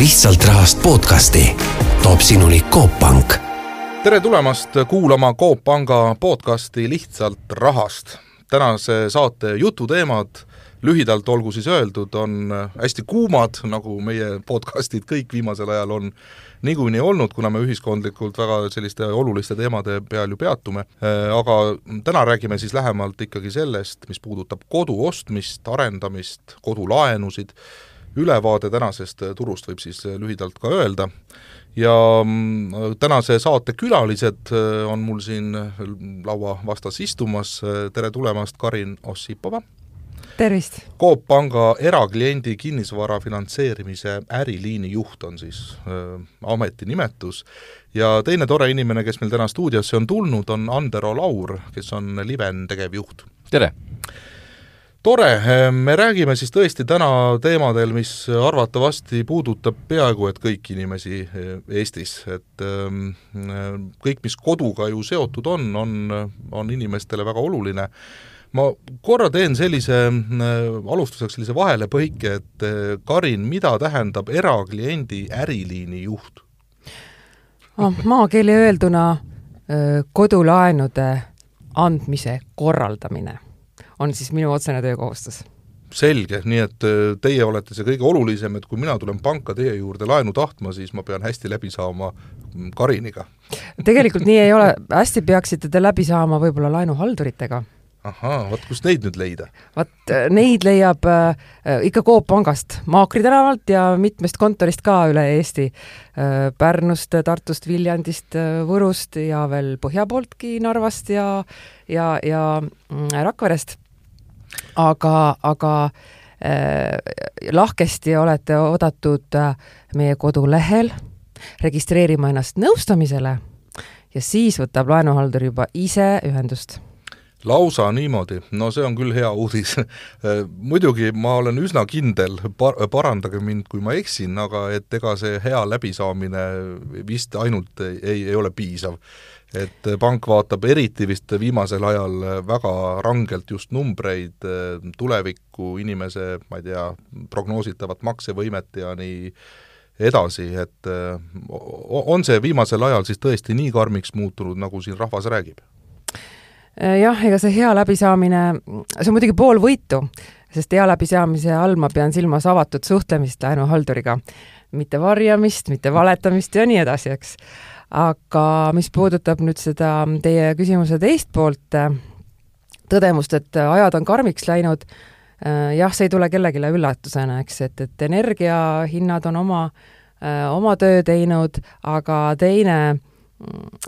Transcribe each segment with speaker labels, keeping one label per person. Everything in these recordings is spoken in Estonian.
Speaker 1: lihtsalt rahast podcasti toob sinuni Coop Pank.
Speaker 2: tere tulemast kuulama Coop Panga podcasti Lihtsalt rahast. tänase saate jututeemad lühidalt olgu siis öeldud, on hästi kuumad, nagu meie podcastid kõik viimasel ajal on niikuinii olnud, kuna me ühiskondlikult väga selliste oluliste teemade peal ju peatume, aga täna räägime siis lähemalt ikkagi sellest, mis puudutab kodu ostmist, arendamist, kodulaenusid, ülevaade tänasest turust võib siis lühidalt ka öelda, ja mm, tänase saate külalised on mul siin laua vastas istumas, tere tulemast, Karin Ossipova!
Speaker 3: tervist!
Speaker 2: Coop Panga erakliendi kinnisvara finantseerimise äriliini juht on siis äh, ametinimetus ja teine tore inimene, kes meil täna stuudiosse on tulnud, on Andero Laur, kes on Liven tegevjuht.
Speaker 4: tere!
Speaker 2: Tore, me räägime siis tõesti täna teemadel, mis arvatavasti puudutab peaaegu et kõiki inimesi Eestis, et ähm, kõik, mis koduga ju seotud on, on, on inimestele väga oluline. Ma korra teen sellise äh, alustuseks sellise vahelepõike, et äh, Karin, mida tähendab erakliendi äriliini juht?
Speaker 3: Oh,? maakeeli öelduna kodulaenude andmise korraldamine on siis minu otsene töökohustus
Speaker 2: selge, nii et teie olete see kõige olulisem, et kui mina tulen panka teie juurde laenu tahtma, siis ma pean hästi läbi saama Kariniga.
Speaker 3: tegelikult nii ei ole, hästi peaksite te läbi saama võib-olla laenuhalduritega
Speaker 2: ahaa, vot kust neid nüüd leida?
Speaker 3: vot äh, neid leiab äh, ikka Coop pangast, Maakri tänavalt ja mitmest kontorist ka üle Eesti äh,. Pärnust, Tartust, Viljandist äh,, Võrust ja veel põhja pooltki Narvast ja, ja, ja mm, Rakverest. Aga, aga äh, lahkesti olete oodatud äh, meie kodulehel registreerima ennast nõustamisele ja siis võtab laenuhaldur juba ise ühendust.
Speaker 2: Lausa niimoodi, no see on küll hea uudis. Muidugi ma olen üsna kindel, par-, parandage mind, kui ma eksin, aga et ega see hea läbisaamine vist ainult ei, ei ole piisav. Et pank vaatab eriti vist viimasel ajal väga rangelt just numbreid, tulevikku, inimese, ma ei tea, prognoositavat maksevõimet ja nii edasi, et on see viimasel ajal siis tõesti nii karmiks muutunud, nagu siin rahvas räägib?
Speaker 3: Jah, ega see hea läbisaamine, see on muidugi pool võitu, sest hea läbisaamise all ma pean silmas avatud suhtlemist laenuhalduriga, mitte varjamist, mitte valetamist ja nii edasi, eks. Aga mis puudutab nüüd seda teie küsimuse teist poolt, tõdemust, et ajad on karmiks läinud, äh, jah, see ei tule kellelegi üllatusena, eks, et, et energiahinnad on oma, äh, oma töö teinud, aga teine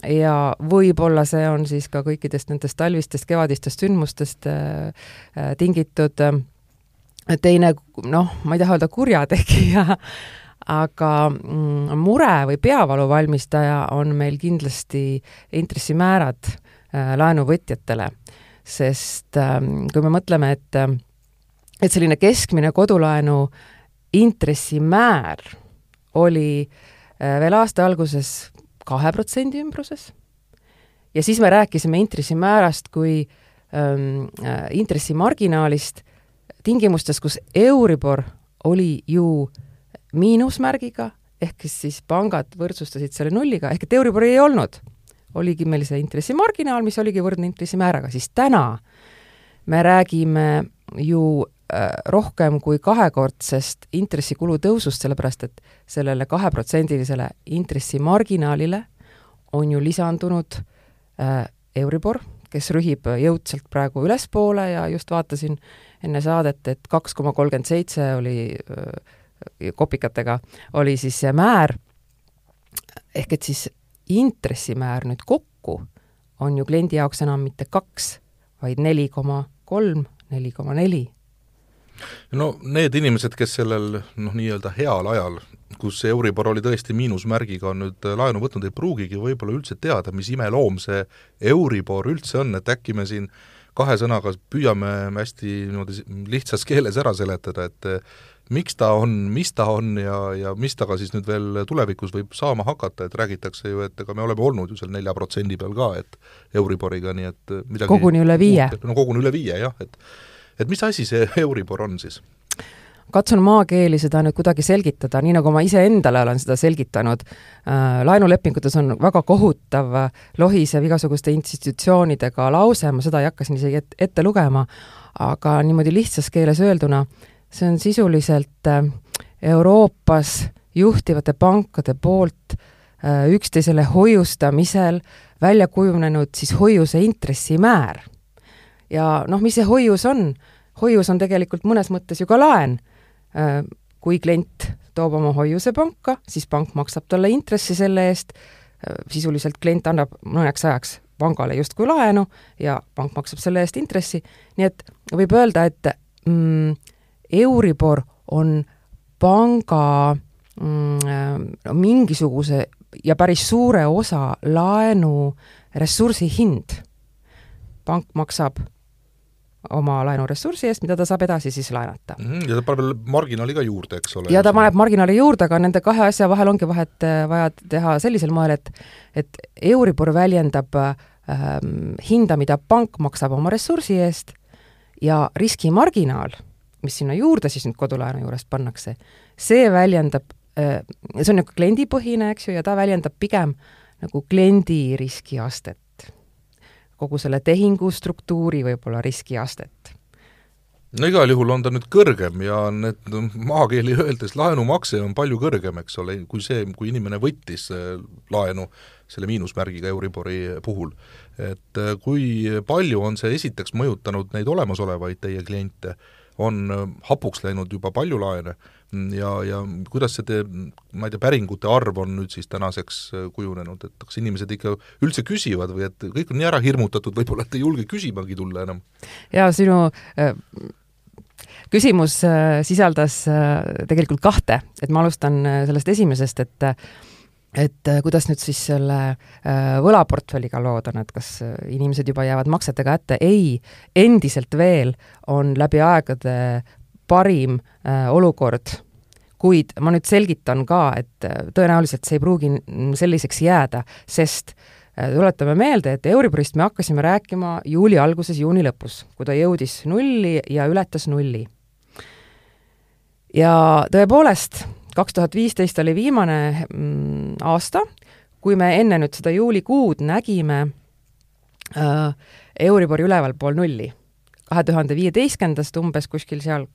Speaker 3: ja võib-olla see on siis ka kõikidest nendest talvistest, kevadistest sündmustest äh, äh tingitud äh, teine noh, ma ei taha öelda kurjategija, aga mm, mure või peavalu valmistaja on meil kindlasti intressimäärad äh, laenuvõtjatele, sest äh, kui me mõtleme, et äh, et selline keskmine kodulaenu intressimäär oli äh, veel aasta alguses kahe protsendi ümbruses. ja siis me rääkisime intressimäärast kui ähm, äh, intressimarginaalist tingimustes, kus Euribor oli ju miinusmärgiga, ehk siis pangad võrdsustasid selle nulliga, ehk et Euribori ei olnud. oligi meil see intressimarginaal, mis oligi võrdne intressimääraga, siis täna me räägime ju äh, rohkem kui kahekordsest intressikulu tõusust, sellepärast et sellele kaheprotsendilisele intressimarginaalile on ju lisandunud äh, Euribor, kes rühib jõudsalt praegu ülespoole ja just vaatasin enne saadet, et kaks koma kolmkümmend seitse oli äh, kopikatega, oli siis see määr, ehk et siis intressimäär nüüd kokku on ju kliendi jaoks enam mitte kaks, vaid neli koma kolm, neli koma neli.
Speaker 2: No need inimesed, kes sellel noh, nii-öelda heal ajal, kus Euribor oli tõesti miinusmärgiga, on nüüd laenu võtnud, ei pruugigi võib-olla üldse teada, mis imeloom see Euribor üldse on, et äkki me siin kahe sõnaga püüame hästi niimoodi lihtsas keeles ära seletada, et miks ta on, mis ta on ja, ja mis ta ka siis nüüd veel tulevikus võib saama hakata, et räägitakse ju, et ega me oleme olnud ju seal nelja protsendi peal ka, et Euriboriga, nii et midagi
Speaker 3: koguni üle viie.
Speaker 2: no koguni üle viie jah, et et mis asi see Euribor on siis?
Speaker 3: katsun maakeeli seda nüüd kuidagi selgitada, nii nagu ma iseendale olen seda selgitanud äh,, laenulepingutes on väga kohutav lohisev igasuguste institutsioonidega lause, ma seda ei hakka siin isegi et, ette lugema, aga niimoodi lihtsas keeles öelduna, see on sisuliselt äh, Euroopas juhtivate pankade poolt äh, üksteisele hoiustamisel välja kujunenud siis hoiuse intressimäär. ja noh, mis see hoius on? hoius on tegelikult mõnes mõttes ju ka laen Äh, kui klient toob oma hoiuse panka, siis pank maksab talle intressi selle eest, sisuliselt klient annab mõneks ajaks pangale justkui laenu ja pank maksab selle eest intressi, nii et võib öelda, et mm, Euribor on panga mm, no, mingisuguse ja päris suure osa laenu ressursi hind. pank maksab oma laenuressursi eest, mida ta saab edasi siis laenata.
Speaker 2: -hmm. ja ta paneb veel marginaali ka juurde, eks ole?
Speaker 3: ja ta paneb marginaali juurde, aga nende kahe asja vahel ongi vahet äh, vaja teha sellisel moel, et et Euribor väljendab ähm, hinda, mida pank maksab oma ressursi eest ja riskimarginaal, mis sinna juurde siis nüüd kodulaenu juurest pannakse, see väljendab äh,, see on nagu kliendipõhine, eks ju, ja ta väljendab pigem nagu kliendi riskiastet kogu selle tehingu struktuuri võib-olla riskiastet
Speaker 2: no igal juhul on ta nüüd kõrgem ja need maakeeli öeldes laenumakse on palju kõrgem, eks ole, kui see, kui inimene võttis äh, laenu selle miinusmärgiga Euribori puhul. et äh, kui palju on see esiteks mõjutanud neid olemasolevaid teie kliente, on äh, hapuks läinud juba palju laene ja, ja kuidas see te, ma ei tea, päringute arv on nüüd siis tänaseks äh, kujunenud, et kas inimesed ikka üldse küsivad või et kõik on nii ära hirmutatud võib-olla, et ei julge küsimagi tulla enam?
Speaker 3: jaa, sinu äh, küsimus äh, sisaldas tegelikult kahte, et ma alustan sellest esimesest, et et äh, kuidas nüüd siis selle äh, võlaportfelliga lood on, et kas äh, inimesed juba jäävad maksetega hätta, ei, endiselt veel on läbi aegade parim olukord, kuid ma nüüd selgitan ka, et tõenäoliselt see ei pruugi selliseks jääda, sest tuletame meelde, et Euriborist me hakkasime rääkima juuli alguses, juuni lõpus, kui ta jõudis nulli ja ületas nulli. ja tõepoolest, kaks tuhat viisteist oli viimane mm, aasta, kui me enne nüüd seda juulikuud nägime äh, Euribori ülevalpool nulli. kahe tuhande viieteistkümnendast umbes kuskil seal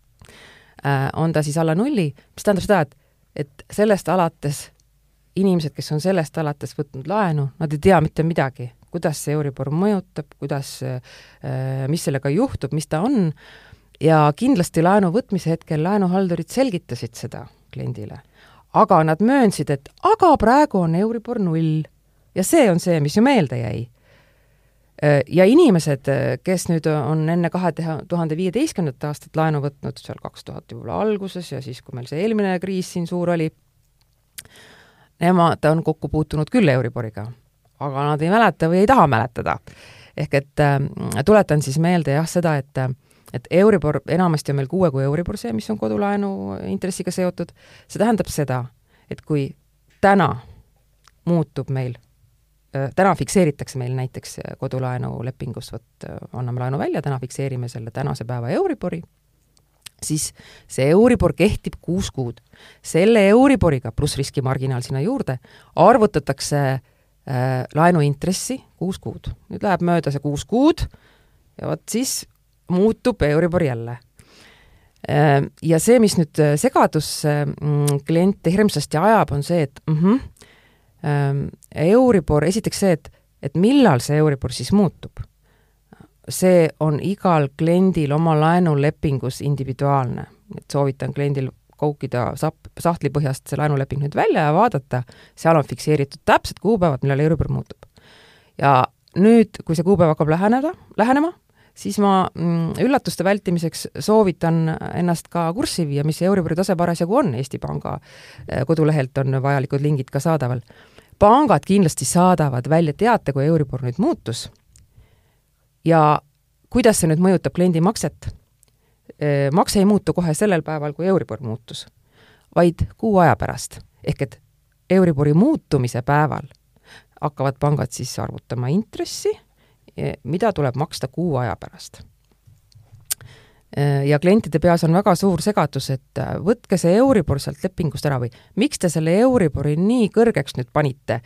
Speaker 3: Äh, on ta siis alla nulli, mis tähendab seda, et, et sellest alates inimesed, kes on sellest alates võtnud laenu, nad ei tea mitte midagi, kuidas see Euribor mõjutab, kuidas, äh, mis sellega juhtub, mis ta on, ja kindlasti laenu võtmise hetkel laenuhaldurid selgitasid seda kliendile. aga nad möönsid, et aga praegu on Euribor null ja see on see, mis ju meelde jäi Äh, ja inimesed, äh, kes nüüd on enne kahe tuhande viieteistkümnendat aastat laenu võtnud, seal kaks tuhat võib-olla alguses ja siis, kui meil see eelmine kriis siin suur oli, nemad on kokku puutunud küll Euriboriga, aga nad ei mäleta või ei taha mäletada. ehk et äh, tuletan siis meelde jah, seda, et et Euribor, enamasti on meil kuue kuu Euribor see, mis on kodulaenu intressiga seotud, see tähendab seda, et kui täna muutub meil täna fikseeritakse meil näiteks kodulaenulepingus, vot anname laenu välja, täna fikseerime selle tänase päeva Euribori, siis see Euribor kehtib kuus kuud. selle Euriboriga, pluss riskimarginaal sinna juurde, arvutatakse äh, laenuintressi kuus kuud. nüüd läheb mööda see kuus kuud ja vot siis muutub Euribor jälle ja see, mis nüüd segadusse mm, kliente hirmsasti ajab, on see, et mm -hmm, Ehm, Euribor, esiteks see, et, et millal see Euribor siis muutub? see on igal kliendil oma laenulepingus individuaalne, et soovitan kliendil koukida sap-, sahtli põhjast see laenuleping nüüd välja ja vaadata, seal on fikseeritud täpsed kuupäevad, millal Euribor muutub. ja nüüd, kui see kuupäev hakkab läheneda, lähenema, siis ma mm, üllatuste vältimiseks soovitan ennast ka kurssi viia, mis Euribori tase parasjagu on, Eesti Panga eh, kodulehelt on vajalikud lingid ka saadaval pangad kindlasti saadavad välja teate, kui Euribor nüüd muutus ja kuidas see nüüd mõjutab kliendi makset? makse ei muutu kohe sellel päeval, kui Euribor muutus, vaid kuu aja pärast. ehk et Euribori muutumise päeval hakkavad pangad siis arvutama intressi, mida tuleb maksta kuu aja pärast. ja klientide peas on väga suur segadus, et võtke see Euribor sealt lepingust ära või miks te selle Euribori nii kõrgeks nüüd panite?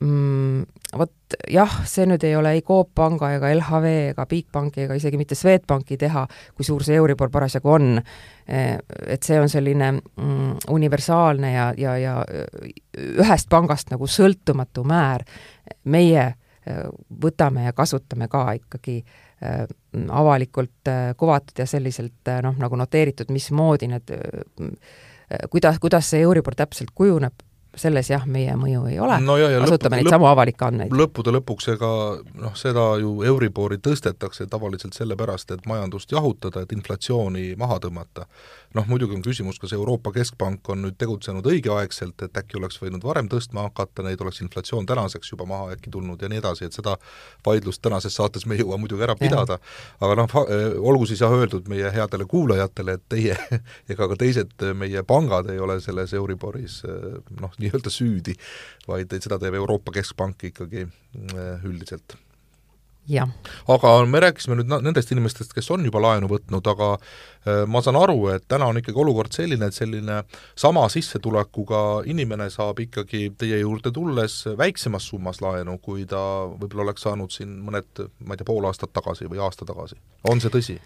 Speaker 3: mm,? Vot jah, see nüüd ei ole ei Coop Panga ega LHV ega Bigbanki ega isegi mitte Swedbanki teha, kui suur see Euribor parasjagu on. Et see on selline mm, universaalne ja, ja, ja ühest pangast nagu sõltumatu määr. meie võtame ja kasutame ka ikkagi äh, avalikult äh, kuvatud ja selliselt äh, noh, nagu noteeritud, mismoodi need äh, kuidas, kuidas see Euribor täpselt kujuneb, selles jah, meie mõju ei ole
Speaker 2: no,
Speaker 3: kasutame neid samu avalikke andmeid.
Speaker 2: lõppude lõpuks ega noh, seda ju Euribori tõstetakse tavaliselt sellepärast, et majandust jahutada, et inflatsiooni maha tõmmata noh, muidugi on küsimus, kas Euroopa Keskpank on nüüd tegutsenud õigeaegselt, et äkki oleks võinud varem tõstma hakata, neid oleks inflatsioon tänaseks juba maha äkki tulnud ja nii edasi, et seda vaidlust tänases saates me ei jõua muidugi ära pidada, aga noh, olgu siis jah öeldud meie headele kuulajatele, et teie ega ka teised meie pangad ei ole selles Euriboris noh, nii-öelda süüdi, vaid seda teeb Euroopa Keskpank ikkagi üldiselt aga me rääkisime nüüd nendest inimestest, kes on juba laenu võtnud, aga äh, ma saan aru, et täna on ikkagi olukord selline, et selline sama sissetulekuga inimene saab ikkagi teie juurde tulles väiksemas summas laenu, kui ta võib-olla oleks saanud siin mõned, ma ei tea, pool aastat tagasi või aasta tagasi. on see tõsi?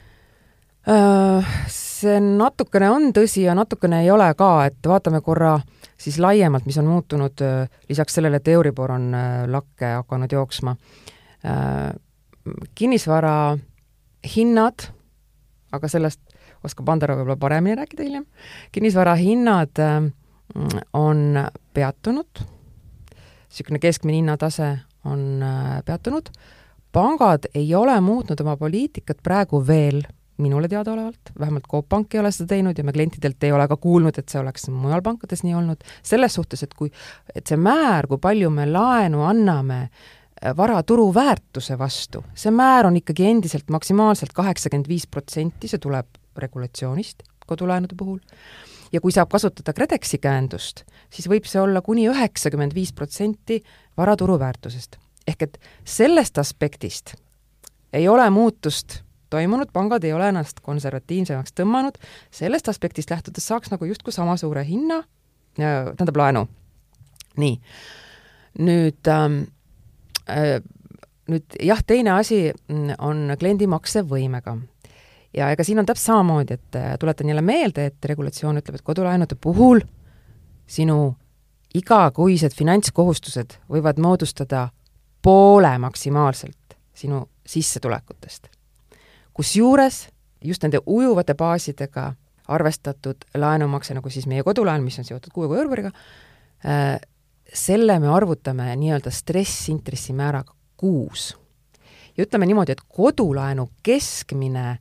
Speaker 3: Äh, see natukene on tõsi ja natukene ei ole ka, et vaatame korra siis laiemalt, mis on muutunud äh, lisaks sellele, et Euribor on lakke hakanud jooksma kinnisvara hinnad, aga sellest oskab Andero võib-olla paremini rääkida hiljem, kinnisvara hinnad mm, on peatunud, niisugune keskmine hinnatase on äh, peatunud, pangad ei ole muutnud oma poliitikat praegu veel minule teadaolevalt, vähemalt Coop Pank ei ole seda teinud ja me klientidelt ei ole ka kuulnud, et see oleks mujal pankades nii olnud, selles suhtes, et kui, et see määr, kui palju me laenu anname vara turuväärtuse vastu, see määr on ikkagi endiselt maksimaalselt kaheksakümmend viis protsenti, see tuleb regulatsioonist kodulaenude puhul, ja kui saab kasutada KredExi käendust, siis võib see olla kuni üheksakümmend viis protsenti vara turuväärtusest. ehk et sellest aspektist ei ole muutust toimunud, pangad ei ole ennast konservatiivsemaks tõmmanud, sellest aspektist lähtudes saaks nagu justkui sama suure hinna, tähendab laenu. nii, nüüd ähm, Äh, nüüd jah, teine asi mm, on kliendi maksevõimega. ja ega siin on täpselt samamoodi, et äh, tuletan jälle meelde, et regulatsioon ütleb, et kodulaenude puhul sinu igakuised finantskohustused võivad moodustada poole maksimaalselt sinu sissetulekutest. kusjuures just nende ujuvate baasidega arvestatud laenumakse, nagu siis meie kodulaen, mis on seotud kuue kuu Euriboriga, äh, selle me arvutame nii-öelda stressintressimääraga kuus. ja ütleme niimoodi, et kodulaenu keskmine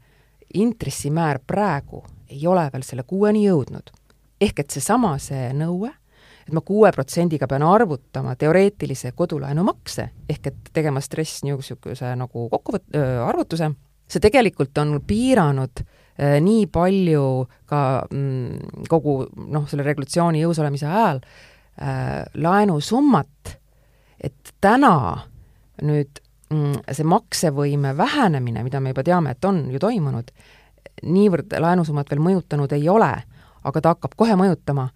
Speaker 3: intressimäär praegu ei ole veel selle kuueni jõudnud. ehk et seesama, see nõue, et ma kuue protsendiga pean arvutama teoreetilise kodulaenu makse, ehk et tegema stress niisuguse nagu kokkuvõt-, arvutuse, see tegelikult on piiranud äh, nii palju ka mm, kogu noh, selle regulatsiooni jõus olemise ajal äh, äh, laenusummat, et täna nüüd mm, see maksevõime vähenemine, mida me juba teame, et on ju toimunud, niivõrd laenusummat veel mõjutanud ei ole, aga ta hakkab kohe mõjutama.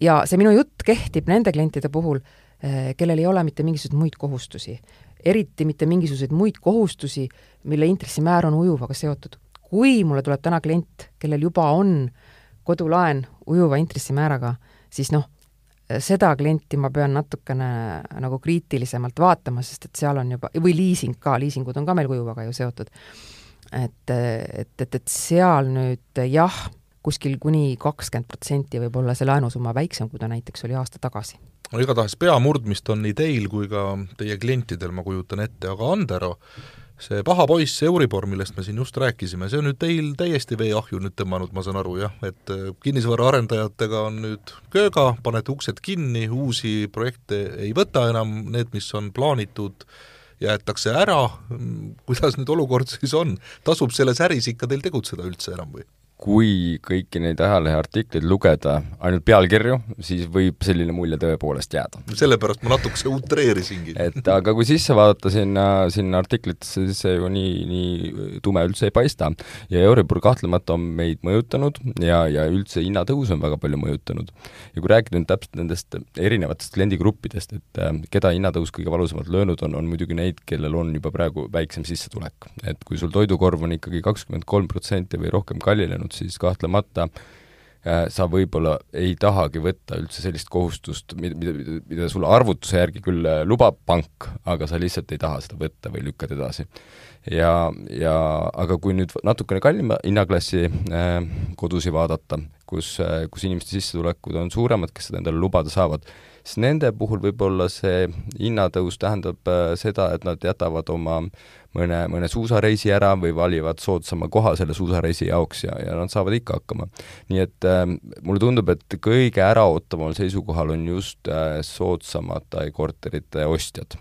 Speaker 3: ja see minu jutt kehtib nende klientide puhul, äh, kellel ei ole mitte mingisuguseid muid kohustusi. eriti mitte mingisuguseid muid kohustusi, mille intressimäär on ujuvaga seotud. kui mulle tuleb täna klient, kellel juba on kodulaen ujuva intressimääraga, siis noh, seda klienti ma pean natukene nagu kriitilisemalt vaatama, sest et seal on juba, või liising ka, liisingud on ka meil kujuvaga ju seotud. et, et, et, et seal nüüd jah, kuskil kuni kakskümmend protsenti võib olla see laenusumma väiksem, kui ta näiteks oli aasta tagasi.
Speaker 2: no igatahes peamurdmist on nii teil kui ka teie klientidel, ma kujutan ette, aga Andero, see paha poiss Euribor, millest me siin just rääkisime, see on nüüd teil täiesti veeahju nüüd tõmmanud, ma saan aru, jah, et äh, kinnisvaraarendajatega on nüüd kööga, panete uksed kinni, uusi projekte ei võta enam, need, mis on plaanitud, jäetakse ära, kuidas nüüd olukord siis on? tasub selles äris ikka teil tegutseda üldse enam või?
Speaker 4: Kui kõiki neid ajaleheartikleid lugeda, ainult pealkirju, siis võib selline mulje tõepoolest jääda.
Speaker 2: sellepärast ma natukese utreerisingi.
Speaker 4: et aga kui sisse vaadata sinna, sinna artiklitesse, siis see ju nii, nii tume üldse ei paista. ja Euribor kahtlemata on meid mõjutanud ja, ja üldse hinnatõus on väga palju mõjutanud. ja kui rääkida nüüd täpselt nendest erinevatest kliendigruppidest, et äh, keda hinnatõus kõige valusamalt löönud on, on muidugi neid, kellel on juba praegu väiksem sissetulek. et kui sul toidukorv on ikkagi kakskümmend kolm protsenti või rohkem kallinenud, olnud, siis kahtlemata äh, sa võib-olla ei tahagi võtta üldse sellist kohustust, mida, mida, mida sulle arvutuse järgi küll äh, lubab pank, aga sa lihtsalt ei taha seda võtta või lükkad edasi. ja, ja aga kui nüüd natukene kallima hinnaklassi äh, kodusi vaadata, kus äh,, kus inimeste sissetulekud on suuremad, kes seda endale lubada saavad, siis nende puhul võib-olla see hinnatõus tähendab äh, seda, et nad jätavad oma mõne, mõne suusareisi ära või valivad soodsama koha selle suusareisi jaoks ja, ja nad saavad ikka hakkama. nii et äh, mulle tundub, et kõige äraootaval seisukohal on just äh, soodsamate korterite ostjad.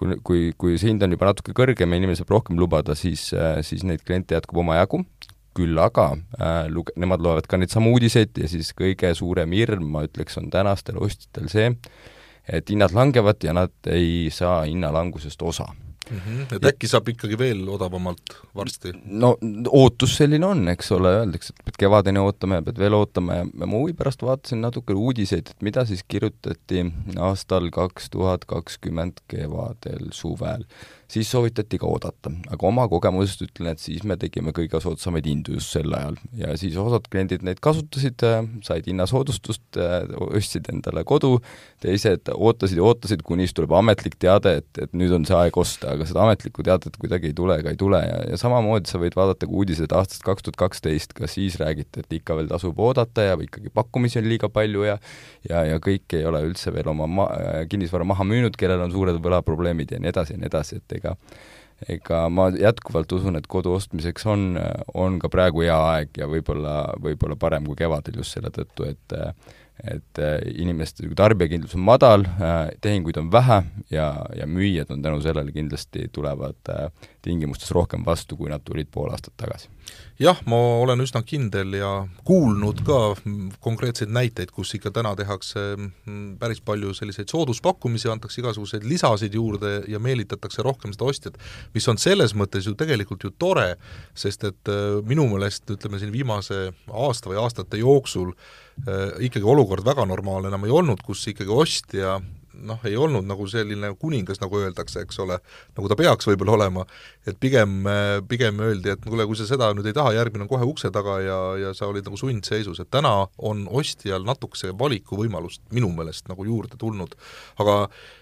Speaker 4: Kui, kui, kui see hind on juba natuke kõrgem ja inimene saab rohkem lubada, siis äh,, siis neid kliente jätkub omajagu, küll aga äh, luge-, nemad loevad ka neid samu uudiseid ja siis kõige suurem hirm, ma ütleks, on tänastel ostjatel see, et hinnad langevad ja nad ei saa hinnalangusest osa
Speaker 2: mm. -hmm. et äkki saab ikkagi veel odavamalt varsti?
Speaker 4: no ootus selline on, eks ole, öeldakse, et pead kevadeni ootama ja pead veel ootama ja ma huvi pärast vaatasin natuke uudiseid, et mida siis kirjutati aastal kaks tuhat kakskümmend kevadel, suvel siis soovitati ka oodata. aga oma kogemusest ütlen, et siis me tegime kõige soodsamaid hindu just sel ajal ja siis osad kliendid neid kasutasid, said hinnasoodustust, ostsid endale kodu, teised ootasid ja ootasid, kuni siis tuleb ametlik teade, et, et nüüd on see aeg osta, aga seda ametlikku teadet kuidagi ei tule ega ei tule ja, ja samamoodi sa võid vaadata ka uudiseid aastast kaks tuhat kaksteist, ka siis räägiti, et ikka veel tasub oodata ja ikkagi pakkumisi on liiga palju ja ja, ja kõik ei ole üldse veel oma ma-, kinnisvara maha müünud, kellel on suured võlaprobleemid ja nii edasi ja nii edasi, et ega ega ma jätkuvalt usun, et kodu ostmiseks on, on ka praegu hea aeg ja võib-olla, võib-olla parem kui kevadel just selle tõttu, et et inimeste tarbijakindlus on madal, tehinguid on vähe ja, ja müüjad on tänu sellele kindlasti tulevad tingimustes rohkem vastu, kui nad tulid pool aastat tagasi
Speaker 2: jah, ma olen üsna kindel ja kuulnud ka konkreetseid näiteid, kus ikka täna tehakse mm, päris palju selliseid sooduspakkumisi, antakse igasuguseid lisasid juurde ja meelitatakse rohkem seda ostjat, mis on selles mõttes ju tegelikult ju tore, sest et äh, minu meelest ütleme siin viimase aasta või aastate jooksul äh, ikkagi olukord väga normaalne enam ei olnud, kus ikkagi ostja noh, ei olnud nagu selline kuningas, nagu öeldakse, eks ole, nagu ta peaks võib-olla olema, et pigem, pigem öeldi, et kuule, kui sa seda nüüd ei taha, järgmine on kohe ukse taga ja, ja sa olid nagu sundseisus, et täna on ostjal natukese valikuvõimalust minu meelest nagu juurde tulnud. aga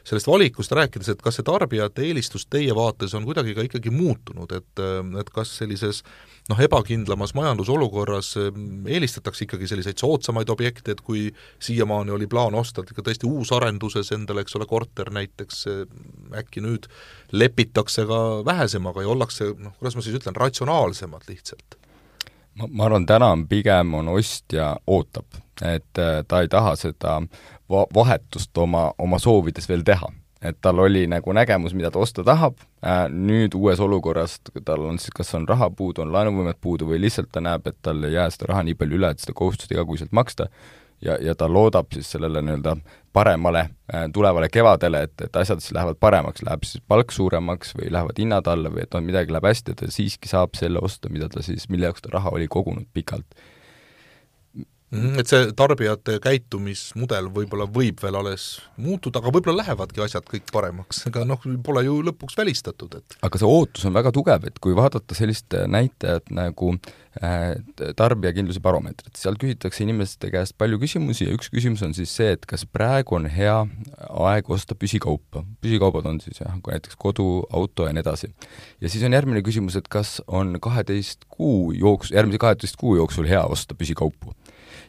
Speaker 2: sellest valikust rääkides, et kas see tarbijate eelistus teie vaates on kuidagi ka ikkagi muutunud, et, et kas sellises noh, ebakindlamas majandusolukorras eelistatakse ikkagi selliseid soodsamaid objekte, et kui siiamaani oli plaan osta ikka tõesti uusarenduses endale, eks ole, korter näiteks, äkki nüüd lepitakse ka vähesemaga ja ollakse noh, kuidas ma siis ütlen, ratsionaalsemad lihtsalt?
Speaker 4: ma, ma arvan, täna on pigem, on ostja ootab, et äh, ta ei taha seda va-, vahetust oma, oma soovides veel teha et tal oli nagu nägemus, mida ta osta tahab äh,, nüüd uues olukorras tal on siis, kas on raha puudu, on laenuvõimet puudu või lihtsalt ta näeb, et tal ei jää seda raha nii palju üle, et seda kohustust igakuiselt maksta, ja, ja ta loodab siis sellele nii-öelda paremale äh, tulevale kevadele, et, et asjad siis lähevad paremaks, läheb siis palk suuremaks või lähevad hinnad alla või et noh, midagi läheb hästi, et ta siiski saab selle osta, mida ta siis, mille jaoks ta raha oli kogunud pikalt
Speaker 2: et see tarbijate käitumismudel võib-olla võib veel alles muutuda, aga võib-olla lähevadki asjad kõik paremaks, ega noh, pole ju lõpuks välistatud, et
Speaker 4: aga see ootus on väga tugev, et kui vaadata sellist näitajat nagu äh, tarbijakindluse baromeetrit, seal küsitakse inimeste käest palju küsimusi ja üks küsimus on siis see, et kas praegu on hea aeg osta püsikaupa. püsikaubad on siis jah, näiteks kodu, auto ja nii edasi. ja siis on järgmine küsimus, et kas on kaheteist kuu jooks-, järgmise kaheteist kuu jooksul hea osta püsikaupu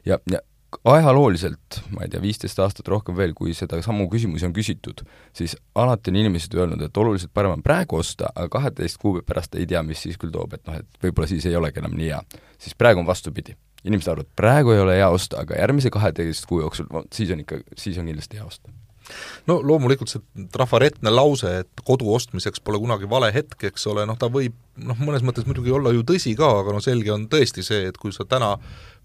Speaker 4: ja, ja ajalooliselt, ma ei tea, viisteist aastat rohkem veel, kui seda samu küsimusi on küsitud, siis alati on inimesed öelnud, et oluliselt parem on praegu osta, aga kaheteist kuu pärast ei tea, mis siis küll toob, et noh, et võib-olla siis ei olegi enam nii hea. siis praegu on vastupidi. inimesed arvavad, praegu ei ole hea osta, aga järgmise kaheteist kuu jooksul, vot siis on ikka, siis on kindlasti hea osta
Speaker 2: no loomulikult see trafaretne lause, et kodu ostmiseks pole kunagi vale hetk, eks ole, noh ta võib noh, mõnes mõttes muidugi olla ju tõsi ka, aga no selge on tõesti see, et kui sa täna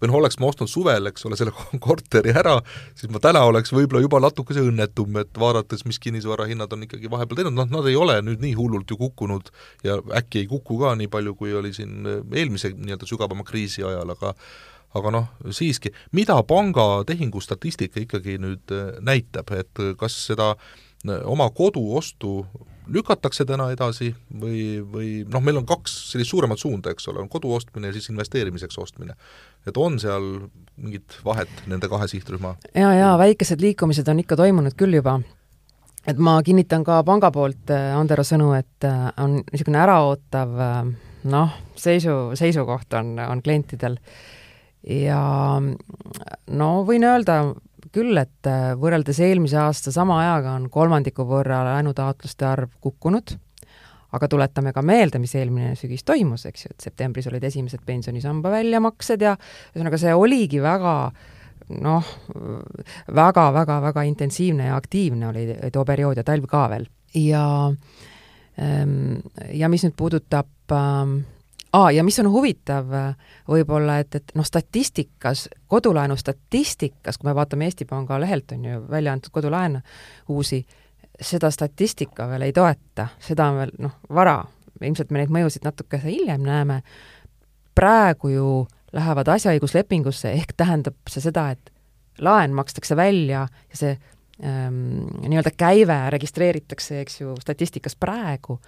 Speaker 2: või noh, oleks ma ostnud suvel, eks ole, selle korteri ära, siis ma täna oleks võib-olla juba natukese õnnetum, et vaadates, mis kinnisvarahinnad on ikkagi vahepeal teinud, noh nad ei ole nüüd nii hullult ju kukkunud ja äkki ei kuku ka nii palju, kui oli siin eelmise nii-öelda sügavama kriisi ajal, aga aga noh, siiski, mida panga tehingustatistika ikkagi nüüd äh, näitab, et kas seda äh, oma kodu ostu lükatakse täna edasi või, või noh, meil on kaks sellist suuremat suunda, eks ole, on kodu ostmine ja siis investeerimiseks ostmine. et on seal mingit vahet nende kahe sihtrühma?
Speaker 3: jaa, jaa, väikesed liikumised on ikka toimunud küll juba. et ma kinnitan ka panga poolt äh, Andero sõnu, et on niisugune äraootav noh, seisu, seisukoht on, on klientidel ja no võin öelda küll, et äh, võrreldes eelmise aasta sama ajaga on kolmandiku võrra laenutaotluste arv kukkunud, aga tuletame ka meelde, mis eelmine sügis toimus, eks ju, et septembris olid esimesed pensionisamba väljamaksed ja ühesõnaga, see oligi väga noh, väga-väga-väga intensiivne ja aktiivne oli too periood ja talv ka veel. ja ähm, ja mis nüüd puudutab ähm, aa, ja mis on huvitav võib-olla, et, et noh, statistikas, kodulaenu statistikas, kui me vaatame Eesti Panga lehelt, on ju, välja antud kodulaene uusi, seda statistika veel ei toeta, seda on veel noh, vara, ilmselt me neid mõjusid natuke hiljem näeme, praegu ju lähevad asjaõiguslepingusse, ehk tähendab see seda, et laen makstakse välja ja see nii-öelda käive registreeritakse, eks ju, statistikas praegu,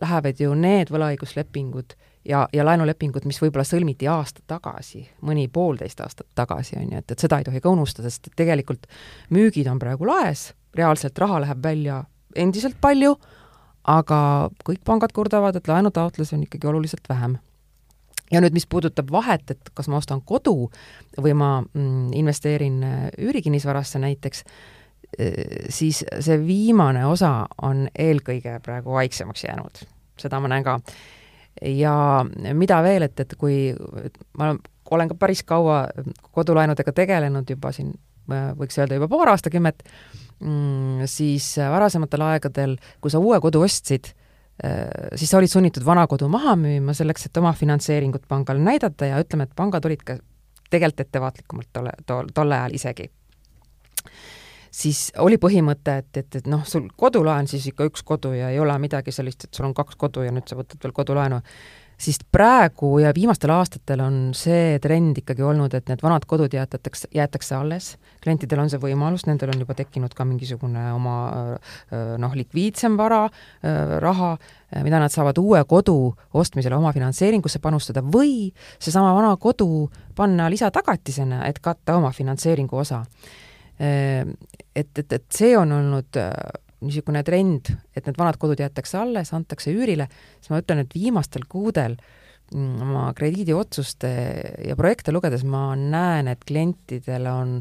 Speaker 3: lähevad ju need võlaõiguslepingud ja, ja laenulepingud, mis võib-olla sõlmiti aasta tagasi, mõni poolteist aastat tagasi, on ju, et, et seda ei tohi ka unustada, sest tegelikult müügid on praegu laes, reaalselt raha läheb välja endiselt palju, aga kõik pangad kurdavad, et laenutaotlusi on ikkagi oluliselt vähem. ja nüüd, mis puudutab vahet, et kas ma ostan kodu või ma mm, investeerin üürikinnisvarasse näiteks, siis see viimane osa on eelkõige praegu vaiksemaks jäänud. seda ma näen ka ja mida veel, et, et kui ma olen ka päris kaua kodulaenudega tegelenud juba siin, võiks öelda juba paar aastakümmet, mm, siis varasematel aegadel, kui sa uue kodu ostsid, siis sa olid sunnitud vana kodu maha müüma selleks, et oma finantseeringut pangale näidata ja ütleme, et pangad olid ka tegelikult ettevaatlikumalt tolle, tol, tol ajal isegi siis oli põhimõte, et, et, et noh, sul kodulaen siis ikka üks kodu ja ei ole midagi sellist, et sul on kaks kodu ja nüüd sa võtad veel kodulaenu, siis praegu ja viimastel aastatel on see trend ikkagi olnud, et need vanad kodud jäetatakse, jäetakse alles, klientidel on see võimalus, nendel on juba tekkinud ka mingisugune oma noh, likviidsem vara, raha, mida nad saavad uue kodu ostmisele oma finantseeringusse panustada või seesama vana kodu panna lisatagatisena, et katta oma finantseeringu osa et, et, et see on olnud äh, niisugune trend, et need vanad kodud jäetakse alles, antakse üürile, siis ma ütlen, et viimastel kuudel mm, oma krediidiotsuste ja projekte lugedes ma näen, et klientidel on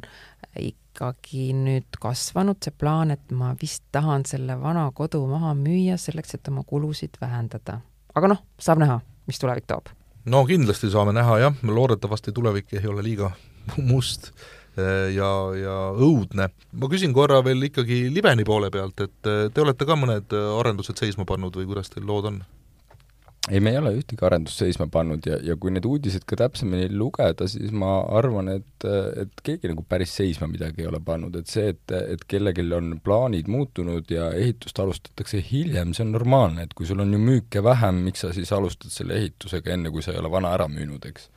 Speaker 3: ikkagi nüüd kasvanud see plaan, et ma vist tahan selle vana kodu maha müüa selleks, et oma kulusid vähendada. aga noh, saab näha, mis tulevik toob.
Speaker 2: no kindlasti saame näha jah, loodetavasti tulevik ei ole liiga must ja, ja õudne. ma küsin korra veel ikkagi Libeni poole pealt, et äh, te olete ka mõned äh, arendused seisma pannud või kuidas teil lood on?
Speaker 4: ei, me ei ole ühtegi arendust seisma pannud ja, ja kui neid uudiseid ka täpsemini lugeda, siis ma arvan, et, et keegi nagu päris seisma midagi ei ole pannud, et see, et, et kellelgi on plaanid muutunud ja ehitust alustatakse hiljem, see on normaalne, et kui sul on ju müüke vähem, miks sa siis alustad selle ehitusega enne, kui sa ei ole vana ära müünud, eks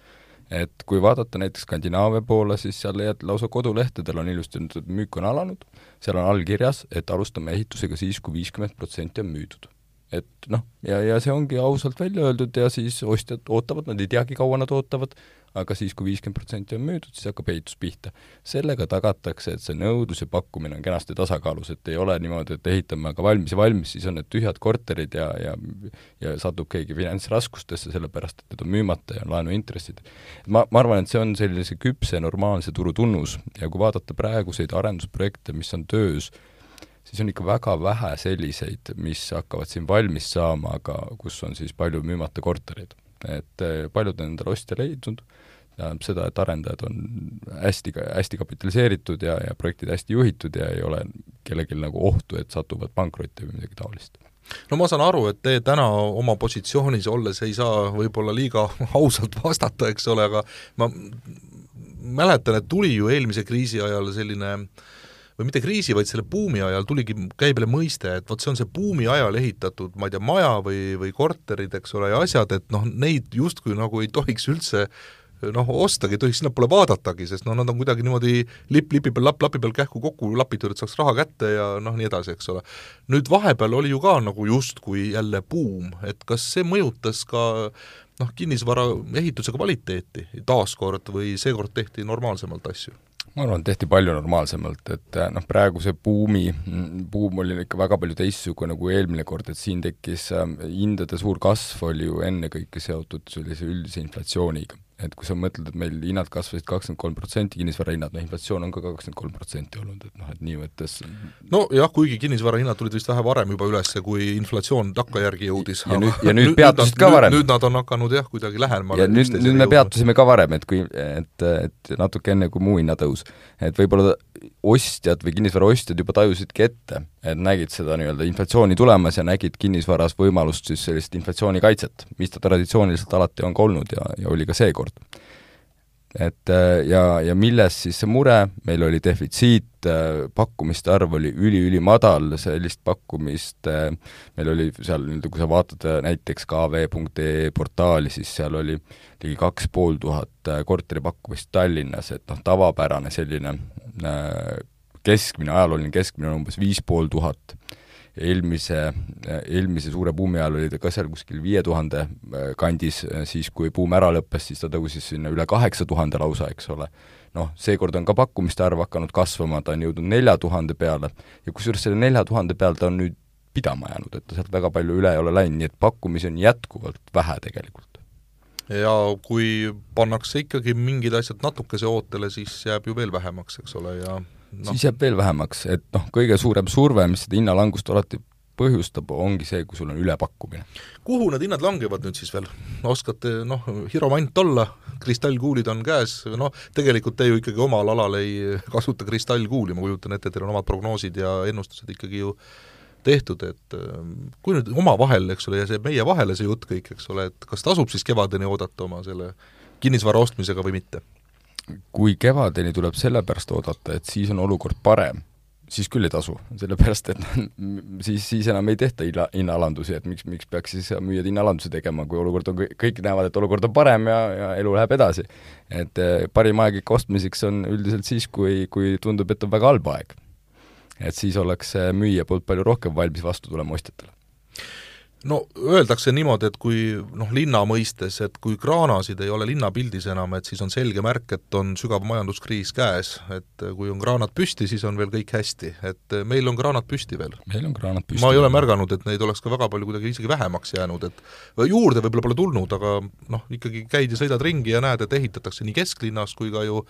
Speaker 4: et kui vaadata näiteks Skandinaavia poole, siis seal leiad lausa kodulehtedel on ilusti öeldud, müük on alanud, seal on allkirjas, et alustame ehitusega siis kui, kui viiskümmend protsenti on müüdud. et noh, ja, ja see ongi ausalt välja öeldud ja siis ostjad ootavad, nad ei teagi, kaua nad ootavad, aga siis, kui viiskümmend protsenti on müüdud, siis hakkab ehitus pihta. sellega tagatakse, et see nõudlus ja pakkumine on kenasti tasakaalus, et ei ole niimoodi, et ehitame aga valmis ja valmis, siis on need tühjad korterid ja, ja ja satub keegi finantsraskustesse, sellepärast et need on müümata ja on laenuintressid. ma, ma arvan, et see on sellise küpse normaalse turu tunnus ja kui vaadata praeguseid arendusprojekte, mis on töös, siis on ikka väga vähe selliseid, mis hakkavad siin valmis saama, aga kus on siis palju müümata kortereid. Et eh, paljud on endale ostja leidnud tähendab seda, et arendajad on hästi, hästi kapitaliseeritud ja, ja projektid hästi juhitud ja ei ole kellelgi nagu ohtu, et satuvad pankrotti või midagi taolist.
Speaker 2: No ma saan aru, et te täna oma positsioonis olles ei saa võib-olla liiga ausalt vastata, eks ole, aga ma mäletan, et tuli ju eelmise kriisi ajal selline või mitte kriisi, vaid selle buumi ajal tuligi käibele mõiste, et vot see on see buumi ajal ehitatud, ma ei tea, maja või, või korterid, eks ole, ja asjad, et noh, neid justkui nagu ei tohiks üldse noh, ostagi ei tohiks sinnapoole vaadatagi, sest noh, nad on kuidagi niimoodi lipp lipi peal, lapp lapi peal kähku kokku lapitud, et saaks raha kätte ja noh, nii edasi, eks ole. nüüd vahepeal oli ju ka nagu justkui jälle buum, et kas see mõjutas ka noh, kinnisvara ehituse kvaliteeti taaskord või seekord tehti normaalsemalt asju?
Speaker 4: Ma arvan, tehti palju normaalsemalt, et noh, praegu see buumi, buum oli ikka väga palju teistsugune kui eelmine kord, et siin tekkis äh, hindade suur kasv oli ju ennekõike seotud sellise üldise inflatsiooniga et kui sa mõtled, et meil hinnad kasvasid kakskümmend kolm protsenti, kinnisvarahinnad, noh inflatsioon on ka kakskümmend kolm protsenti olnud, et noh, et nii võttes
Speaker 2: nojah, kuigi kinnisvarahinnad tulid vist vähe varem juba üles, kui inflatsioon takkajärgi jõudis.
Speaker 4: ja nüüd, ja nüüd peatusid ka varem.
Speaker 2: nüüd nad on hakanud jah, kuidagi lähemale
Speaker 4: ja nüüd, nüüd me peatusime ka varem, et kui, et, et natuke enne kui muu hinnatõus. et võib-olla ostjad või kinnisvaraostjad juba tajusidki ette, et nägid seda nii-öelda inflatsiooni tulemas ja nägid kinnisvaras võimalust siis sellist inflatsioonikaitset, mis ta traditsiooniliselt alati on ka olnud ja, ja oli ka seekord. Et ja, ja milles siis see mure, meil oli defitsiit, pakkumiste arv oli üli-ülimadal, sellist pakkumist meil oli seal nii-öelda, kui sa vaatad näiteks kv.ee portaali, siis seal oli ligi kaks pool tuhat korteripakkumist Tallinnas, et noh, tavapärane selline keskmine, ajalooline keskmine on umbes viis pool tuhat. Eelmise, eelmise suure buumi ajal oli ta ka seal kuskil viie tuhande kandis, siis kui buum ära lõppes, siis ta tõusis sinna üle kaheksa tuhande lausa, eks ole. noh, seekord on ka pakkumiste arv hakanud kasvama, ta on jõudnud nelja tuhande peale ja kusjuures selle nelja tuhande peal ta on nüüd pidama jäänud, et ta sealt väga palju üle ei ole läinud, nii et pakkumisi on jätkuvalt vähe tegelikult
Speaker 2: ja kui pannakse ikkagi mingid asjad natukese ootele, siis jääb ju veel vähemaks, eks ole, ja
Speaker 4: no. siis jääb veel vähemaks, et noh, kõige suurem surve, mis seda hinnalangust alati põhjustab, ongi see, kui sul on ülepakkumine.
Speaker 2: kuhu need hinnad langevad nüüd siis veel? oskate noh, hiromant olla, kristallkuulid on käes, noh tegelikult te ju ikkagi omal alal ei kasuta kristallkuuli, ma kujutan ette, teil on omad prognoosid ja ennustused ikkagi ju tehtud, et kui nüüd omavahel, eks ole, ja see meie vahele see jutt kõik, eks ole, et kas tasub siis kevadeni oodata oma selle kinnisvara ostmisega või mitte?
Speaker 4: Kui kevadeni tuleb sellepärast oodata, et siis on olukord parem, siis küll ei tasu, sellepärast et siis, siis enam ei tehta hinna, hinnaalandusi, et miks, miks peaks siis müüjad hinnaalandusi tegema, kui olukord on, kõik näevad, et olukord on parem ja, ja elu läheb edasi. et eh, parim aeg ikka ostmiseks on üldiselt siis, kui, kui tundub, et on väga halb aeg. et siis oleks müüja poolt palju rohkem valmis vastu tulema ostjatele
Speaker 2: no öeldakse niimoodi, et kui noh, linna mõistes, et kui kraanasid ei ole linnapildis enam, et siis on selge märk, et on sügav majanduskriis käes, et kui on kraanad püsti, siis on veel kõik hästi, et meil on kraanad püsti veel.
Speaker 4: meil on kraanad püsti.
Speaker 2: ma ei ole märganud, et neid oleks ka väga palju kuidagi isegi vähemaks jäänud, et juurde võib-olla pole tulnud, aga noh, ikkagi käid ja sõidad ringi ja näed, et ehitatakse nii kesklinnas kui ka ju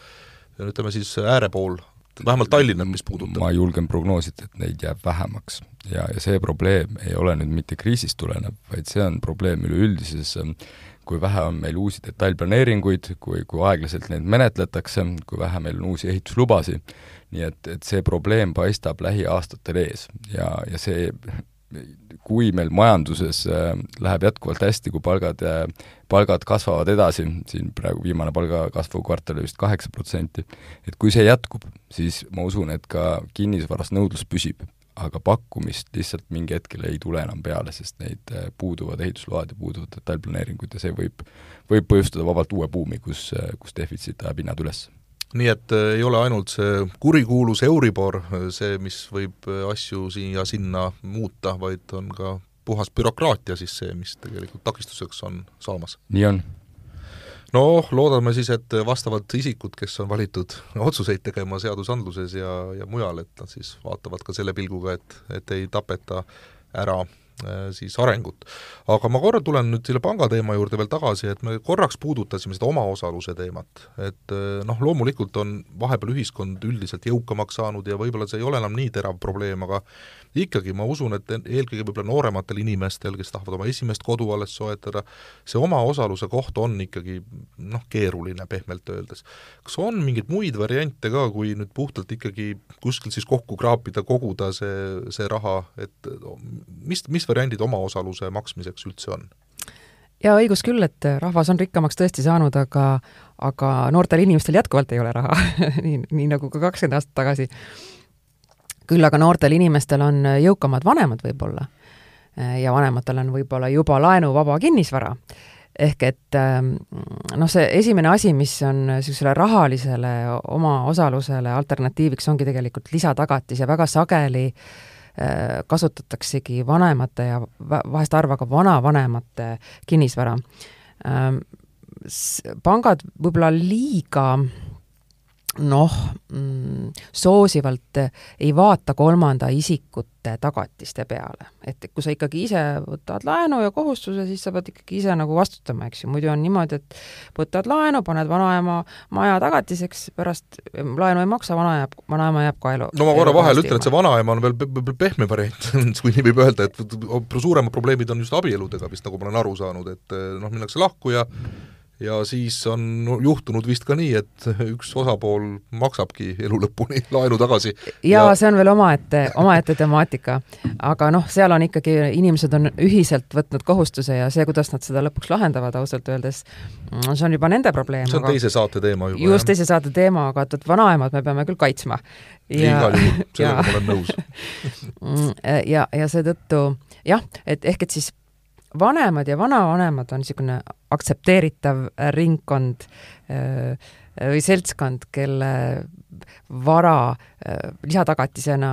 Speaker 2: ütleme siis ääre pool vähemalt Tallinna, mis puudutab.
Speaker 4: ma julgen prognoosida, et neid jääb vähemaks. ja, ja see probleem ei ole nüüd mitte kriisist tulenev, vaid see on probleem üleüldises kui vähe on meil uusi detailplaneeringuid, kui, kui aeglaselt neid menetletakse, kui vähe meil on uusi ehituslubasid, nii et, et see probleem paistab lähiaastatel ees ja, ja see kui meil majanduses äh, läheb jätkuvalt hästi, kui palgad, äh, palgad kasvavad edasi, siin praegu viimane palgakasvu kvartal oli vist kaheksa protsenti, et kui see jätkub, siis ma usun, et ka kinnisvaras nõudlus püsib, aga pakkumist lihtsalt mingi hetkel ei tule enam peale, sest neid äh, puuduvad ehitusload ja puuduvad detailplaneeringud ja see võib, võib põhjustada vabalt uue buumi, kus, kus defitsiit ajab hinnad üles.
Speaker 2: Nii et äh, ei ole ainult see kurikuulus Euribor äh, see, mis võib äh, asju siia-sinna muuta, vaid on ka puhas bürokraatia siis see, mis tegelikult takistuseks on saamas.
Speaker 4: nii on.
Speaker 2: noh, loodame siis, et vastavad isikud, kes on valitud otsuseid tegema seadusandluses ja, ja mujal, et nad siis vaatavad ka selle pilguga, et, et ei tapeta ära äh, siis arengut. aga ma korra tulen nüüd selle pangateema juurde veel tagasi, et me korraks puudutasime seda omaosaluse teemat, et äh, noh, loomulikult on vahepeal ühiskond üldiselt jõukamaks saanud ja võib-olla see ei ole enam nii terav probleem, aga ikkagi ma usun, et eelkõige võib-olla noorematel inimestel, kes tahavad oma esimest kodu alles soetada, see omaosaluse koht on ikkagi noh, keeruline pehmelt öeldes. kas on mingeid muid variante ka, kui nüüd puhtalt ikkagi kuskilt siis kokku kraapida, koguda see, see raha, et mis, mis variandid omaosaluse maksmiseks üldse on?
Speaker 3: jaa, õigus küll, et rahvas on rikkamaks tõesti saanud, aga aga noortel inimestel jätkuvalt ei ole raha nii, nii nagu ka kakskümmend aastat tagasi küll aga noortel inimestel on jõukamad vanemad võib-olla ja vanematel on võib-olla juba laenuvaba kinnisvara. ehk et ähm, noh, see esimene asi, mis on niisugusele rahalisele omaosalusele alternatiiviks, ongi tegelikult lisatagatis ja väga sageli äh, kasutataksegi vanemate ja vahest harva ka vanavanemate kinnisvara. Ähm, pangad võib-olla liiga noh mm,, soosivalt ei vaata kolmanda isikute tagatiste peale. et kui sa ikkagi ise võtad laenu ja kohustuse, siis sa pead ikkagi ise nagu vastutama, eks ju, muidu on niimoodi, et võtad laenu, paned vanaema maja tagatiseks, pärast laenu ei maksa, vana jääb, vanaema jääb ka elu
Speaker 2: no ma korra vahele ütlen, et see vanaema on veel pehme variant kui nii võib öelda, et suuremad probleemid on just abieludega vist, nagu ma olen aru saanud, et noh, minnakse lahku ja ja siis on juhtunud vist ka nii, et üks osapool maksabki elu lõpuni laenu tagasi.
Speaker 3: jaa ja..., see on veel omaette, omaette temaatika. aga noh, seal on ikkagi, inimesed on ühiselt võtnud kohustuse ja see, kuidas nad seda lõpuks lahendavad, ausalt öeldes, see on juba nende probleem.
Speaker 2: see on aga... teise saate teema juba.
Speaker 3: just, teise saate teema, aga et vanaemad me peame küll kaitsma.
Speaker 2: ja igal juhul, sellega ma olen nõus
Speaker 3: ja, ja seetõttu jah, et ehk et siis vanemad ja vanavanemad on niisugune aktsepteeritav ringkond või seltskond, kelle vara lisatagatisena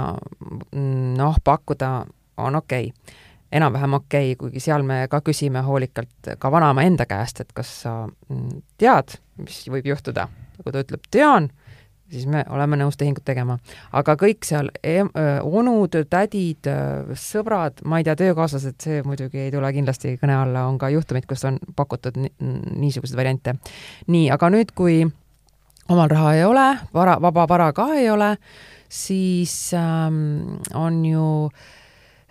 Speaker 3: mm, noh, pakkuda on okei okay. enam-vähem okei okay,, kuigi seal me ka küsime hoolikalt ka vanaema enda käest, et kas sa mm, tead, mis võib juhtuda. kui ta ütleb, tean, siis me oleme nõus tehingut tegema. aga kõik seal em-, onud, tädid, sõbrad, ma ei tea, töökaaslased, see muidugi ei tule kindlasti kõne alla, on ka juhtumid, kus on pakutud niisuguseid variante. nii, aga nüüd, kui omal raha ei ole, vara, vaba vara ka ei ole, siis ähm, on ju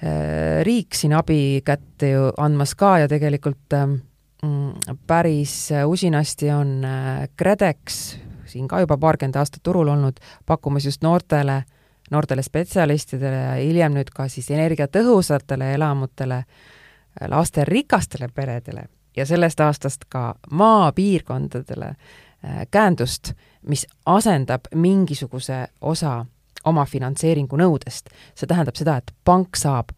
Speaker 3: äh, riik siin abi kätte ju andmas ka ja tegelikult ähm, päris usinasti on äh, KredEx siin ka juba paarkümmend aastat turul olnud, pakkumas just noortele, noortele spetsialistidele ja hiljem nüüd ka siis energiatõhusatele elamutele, lasterikastele peredele ja sellest aastast ka maapiirkondadele äh, käendust, mis asendab mingisuguse osa omafinantseeringu nõudest. see tähendab seda, et pank saab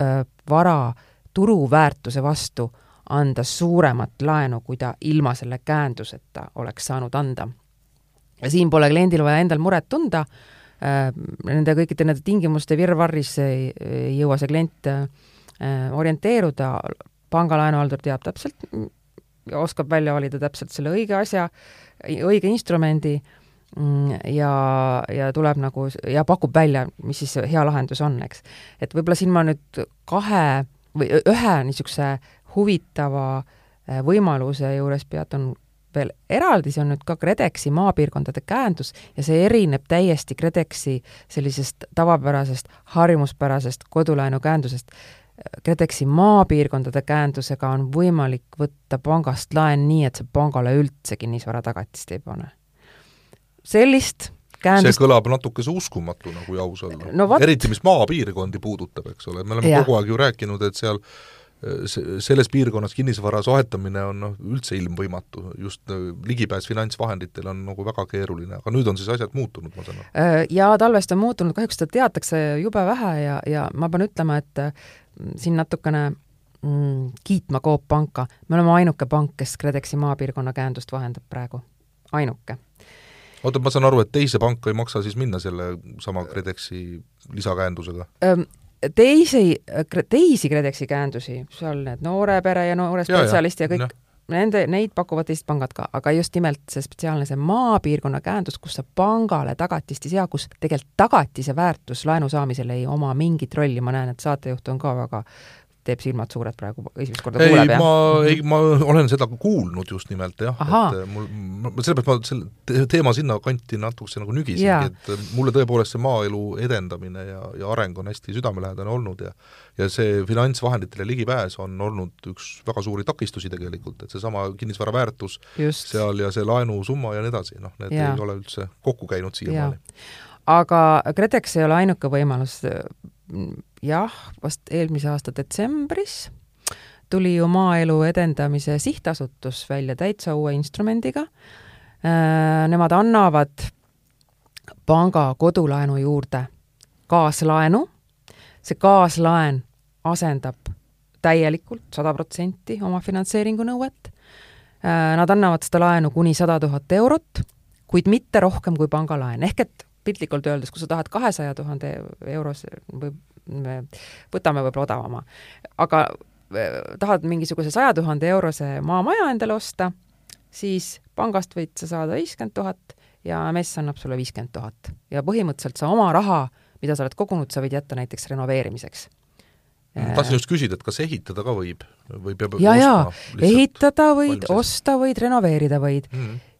Speaker 3: öö, vara turuväärtuse vastu anda suuremat laenu, kui ta ilma selle käenduseta oleks saanud anda siin pole kliendil vaja endal muret tunda, äh, nende kõikide nende tingimuste virvarris ei, ei jõua see klient äh, orienteeruda, pangalaenuhaldur teab täpselt, oskab välja valida täpselt selle õige asja, õige instrumendi mm, ja, ja tuleb nagu ja pakub välja, mis siis hea lahendus on, eks. et võib-olla siin ma nüüd kahe või ühe niisuguse huvitava äh, võimaluse juures peatun veel eraldi, see on nüüd ka KredExi maapiirkondade käendus ja see erineb täiesti KredExi sellisest tavapärasest harjumuspärasest kodulaenu käendusest. KredExi maapiirkondade käendusega on võimalik võtta pangast laen nii, et see pangale üldse kinnisvara tagatist ei pane. sellist käendust...
Speaker 2: see kõlab natukese uskumatu, nagu kui aus olla no,. eriti mis maapiirkondi puudutab, eks ole, me oleme ja. kogu aeg ju rääkinud, et seal selles piirkonnas kinnisvara soetamine on noh, üldse ilmvõimatu, just äh, ligipääs finantsvahenditele on nagu väga keeruline, aga nüüd on siis asjad muutunud, ma saan aru?
Speaker 3: Äh, jaa, talvest on muutunud, kahjuks seda teatakse jube vähe ja, ja ma pean ütlema, et äh, siin natukene mm, kiitma Coop Panka, me oleme ainuke pank, kes KredExi maapiirkonna käendust vahendab praegu, ainuke
Speaker 2: oota, ma saan aru, et teise panka ei maksa siis minna selle sama KredExi lisakäendusega?
Speaker 3: Teisi, teisi KredExi käendusi, seal need noore pere ja noore spetsialist ja, ja kõik, nende, neid pakuvad teised pangad ka, aga just nimelt see spetsiaalne, see maapiirkonna käendus, kus sa pangale tagatist ei sea, kus tegelikult tagatise väärtus laenu saamisel ei oma mingit rolli, ma näen, et saatejuht on ka väga teeb silmad suured praegu, esimest korda
Speaker 2: ei,
Speaker 3: kuuleb, jah?
Speaker 2: ma, ei, ma olen seda kuulnud just nimelt, jah, et mul, sellepärast ma selle te- teema sinnakanti natukese nagu nügisingi, et mulle tõepoolest see maaelu edendamine ja, ja areng on hästi südamelähedane olnud ja ja see finantsvahenditele ligipääs on olnud üks väga suuri takistusi tegelikult, et seesama kinnisvara väärtus
Speaker 3: just.
Speaker 2: seal ja see laenusumma ja nii edasi, noh, need
Speaker 3: Jaa.
Speaker 2: ei ole üldse kokku käinud siiamaani.
Speaker 3: aga KredEx ei ole ainuke võimalus, jah, vast eelmise aasta detsembris tuli ju Maaelu Edendamise Sihtasutus välja täitsa uue instrumendiga, nemad annavad panga kodulaenu juurde kaaslaenu, see kaaslaen asendab täielikult sada protsenti oma finantseeringu nõuet, nad annavad seda laenu kuni sada tuhat eurot, kuid mitte rohkem kui pangalaen, ehk et piltlikult öeldes, kui sa tahad kahesaja tuhande euros või me võtame võib-olla odavama, aga eh, tahad mingisuguse saja tuhande eurose maamaja endale osta, siis pangast võid sa saada viiskümmend tuhat ja MES annab sulle viiskümmend tuhat. ja põhimõtteliselt sa oma raha, mida sa oled kogunud, sa võid jätta näiteks renoveerimiseks.
Speaker 2: tahtsin just küsida, et kas ehitada ka võib või peab
Speaker 3: ja, ja ehitada võid, osta võid, renoveerida võid
Speaker 2: mm.
Speaker 3: E,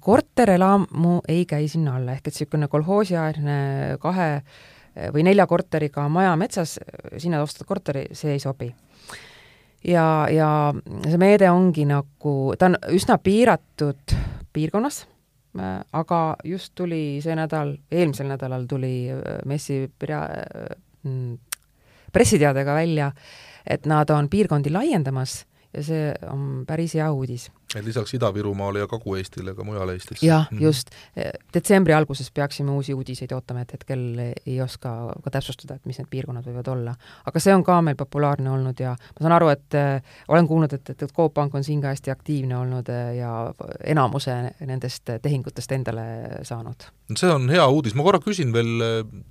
Speaker 3: korterelamu ei käi sinna alla, ehk et niisugune kolhoosiaegne kahe e, või nelja korteriga maja metsas, sinna ostad korteri, see ei sobi. ja, ja see meede ongi nagu, ta on üsna piiratud piirkonnas, aga just tuli see nädal, eelmisel nädalal tuli MES-i prea- mm, pressiteadega välja, et nad on piirkondi laiendamas ja see on päris hea uudis
Speaker 2: et lisaks Ida-Virumaale ja Kagu-Eestile ka mujal Eestis.
Speaker 3: jah, just. detsembri alguses peaksime uusi uudiseid ootama, et hetkel ei oska ka täpsustada, et mis need piirkonnad võivad olla. aga see on ka meil populaarne olnud ja ma saan aru, et äh, olen kuulnud, et, et, et Coop Pank on siin ka hästi aktiivne olnud äh, ja enamuse nendest tehingutest endale saanud.
Speaker 2: See on hea uudis, ma korra küsin veel,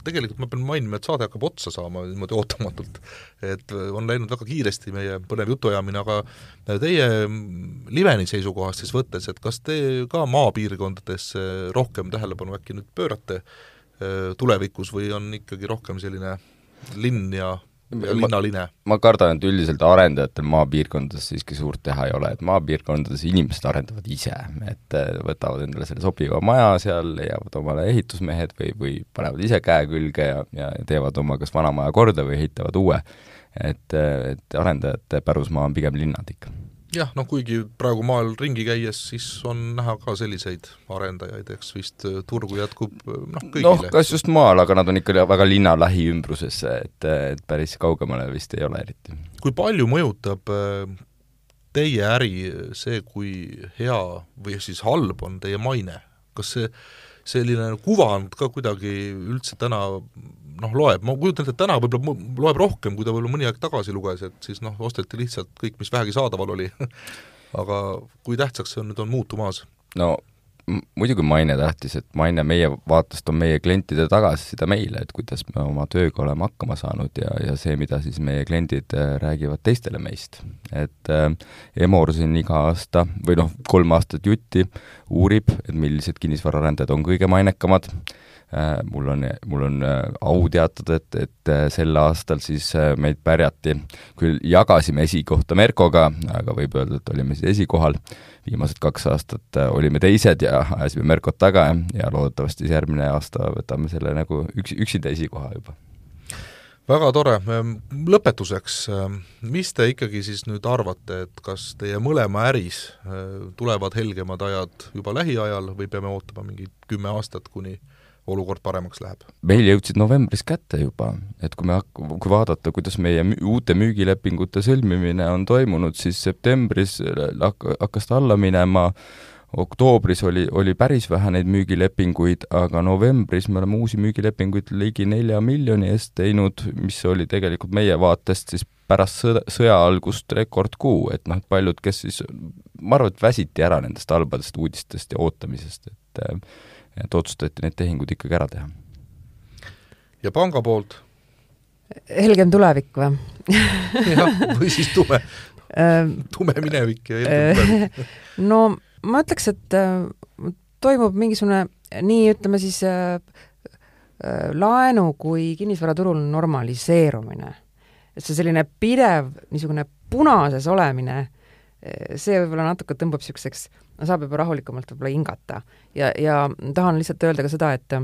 Speaker 2: tegelikult ma pean mainima, et saade hakkab otsa saama niimoodi ootamatult. et on läinud väga kiiresti meie põnev jutuajamine, aga teie Liveni seisukohast siis võttes, et kas te ka maapiirkondadesse rohkem tähelepanu äkki nüüd pöörate äh, tulevikus või on ikkagi rohkem selline linn ja linnaline?
Speaker 4: ma kardan, et üldiselt arendajatel maapiirkondades siiski suurt teha ei ole, et maapiirkondades inimesed arendavad ise, et äh, võtavad endale selle sobiva maja seal, leiavad omale ehitusmehed või, või panevad ise käe külge ja, ja teevad oma kas vana maja korda või ehitavad uue. et, et arendajate pärusmaa on pigem linnad ikka
Speaker 2: jah, noh kuigi praegu maal ringi käies, siis on näha ka selliseid arendajaid, eks vist äh, turgu jätkub noh, kõigile.
Speaker 4: noh, kas just maal, aga nad on ikka väga linna lähiümbruses, et, et päris kaugemale vist ei ole eriti.
Speaker 2: kui palju mõjutab äh, teie äri see, kui hea või siis halb on teie maine? kas see selline kuvand ka kuidagi üldse täna noh, loeb, ma kujutan ette, et täna võib-olla loeb rohkem, kui ta võib-olla mõni aeg tagasi luges, et siis noh, osteti lihtsalt kõik, mis vähegi saadaval oli aga kui tähtsaks see on nüüd on muutumas?
Speaker 4: no muidugi maine tähtis, et maine meie vaatest on meie klientide tagasiside meile, et kuidas me oma tööga oleme hakkama saanud ja, ja see, mida siis meie kliendid äh, räägivad teistele meist. et äh, Emor siin iga aasta või noh, kolm aastat jutti uurib, et millised kinnisvaraarendajad on kõige mainekamad äh,, mul on, mul on äh, au teatada, et, et äh, sel aastal siis äh, meid pärjati, küll jagasime esikohta Merkoga, aga võib öelda, et olime siis esikohal, viimased kaks aastat äh, olime teised ja ajasime Merkot taga ja, loodetavasti siis järgmine aasta võtame selle nagu üks, üksinda esikoha juba.
Speaker 2: väga tore, lõpetuseks, mis te ikkagi siis nüüd arvate, et kas teie mõlema äris äh, tulevad helgemad ajad juba lähiajal või peame ootama mingi kümme aastat, kuni olukord paremaks läheb?
Speaker 4: meil jõudsid novembris kätte juba, et kui me hak-, kui vaadata, kuidas meie müü-, uute müügilepingute sõlmimine on toimunud, siis septembris hak-, hakkas ta alla minema, oktoobris oli, oli päris vähe neid müügilepinguid, aga novembris me oleme uusi müügilepinguid ligi nelja miljoni eest teinud, mis oli tegelikult meie vaatest siis pärast sõda, sõja algust rekordkuu, et noh, paljud, kes siis, ma arvan, et väsiti ära nendest halbadest uudistest ja ootamisest, et et otsustati need tehingud ikkagi ära teha.
Speaker 2: ja panga poolt?
Speaker 3: helgem tulevik või
Speaker 2: jah, või siis tume tume minevik ja helgem tulevik
Speaker 3: no ma ütleks, et äh, toimub mingisugune nii, ütleme siis äh, äh, laenu kui kinnisvaraturul normaliseerumine. et see selline pidev niisugune punases olemine, see võib-olla natuke tõmbab niisuguseks, no saab juba rahulikumalt võib-olla hingata. ja, ja tahan lihtsalt öelda ka seda, et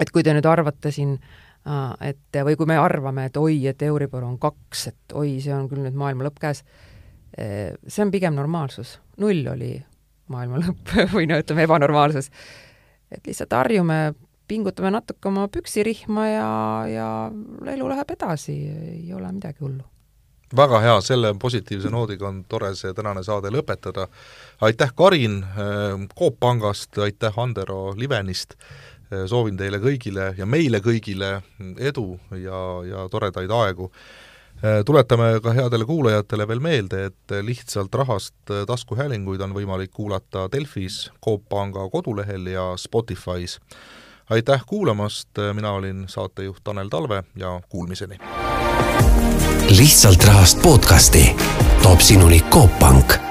Speaker 3: et kui te nüüd arvate siin et või kui me arvame, et oi, et Euribor on kaks, et oi, see on küll nüüd maailma lõpp käes, see on pigem normaalsus. null oli maailma lõpp või no ütleme, ebanormaalsus. et lihtsalt harjume, pingutame natuke oma püksirihma ja, ja elu läheb edasi, ei ole midagi hullu
Speaker 2: väga hea, selle positiivse noodiga on tore see tänane saade lõpetada. aitäh, Karin äh, Coop Pangast, aitäh, Andero Livenist, äh, soovin teile kõigile ja meile kõigile edu ja, ja toredaid aegu Äh, tuletame ka headele kuulajatele veel meelde, et lihtsalt rahast taskuhäälinguid on võimalik kuulata Delfis, Coop Panga kodulehel ja Spotify's. aitäh kuulamast, mina olin saatejuht Tanel Talve ja kuulmiseni!
Speaker 1: Lihtsalt rahast podcasti. toob sinuni Coop Pank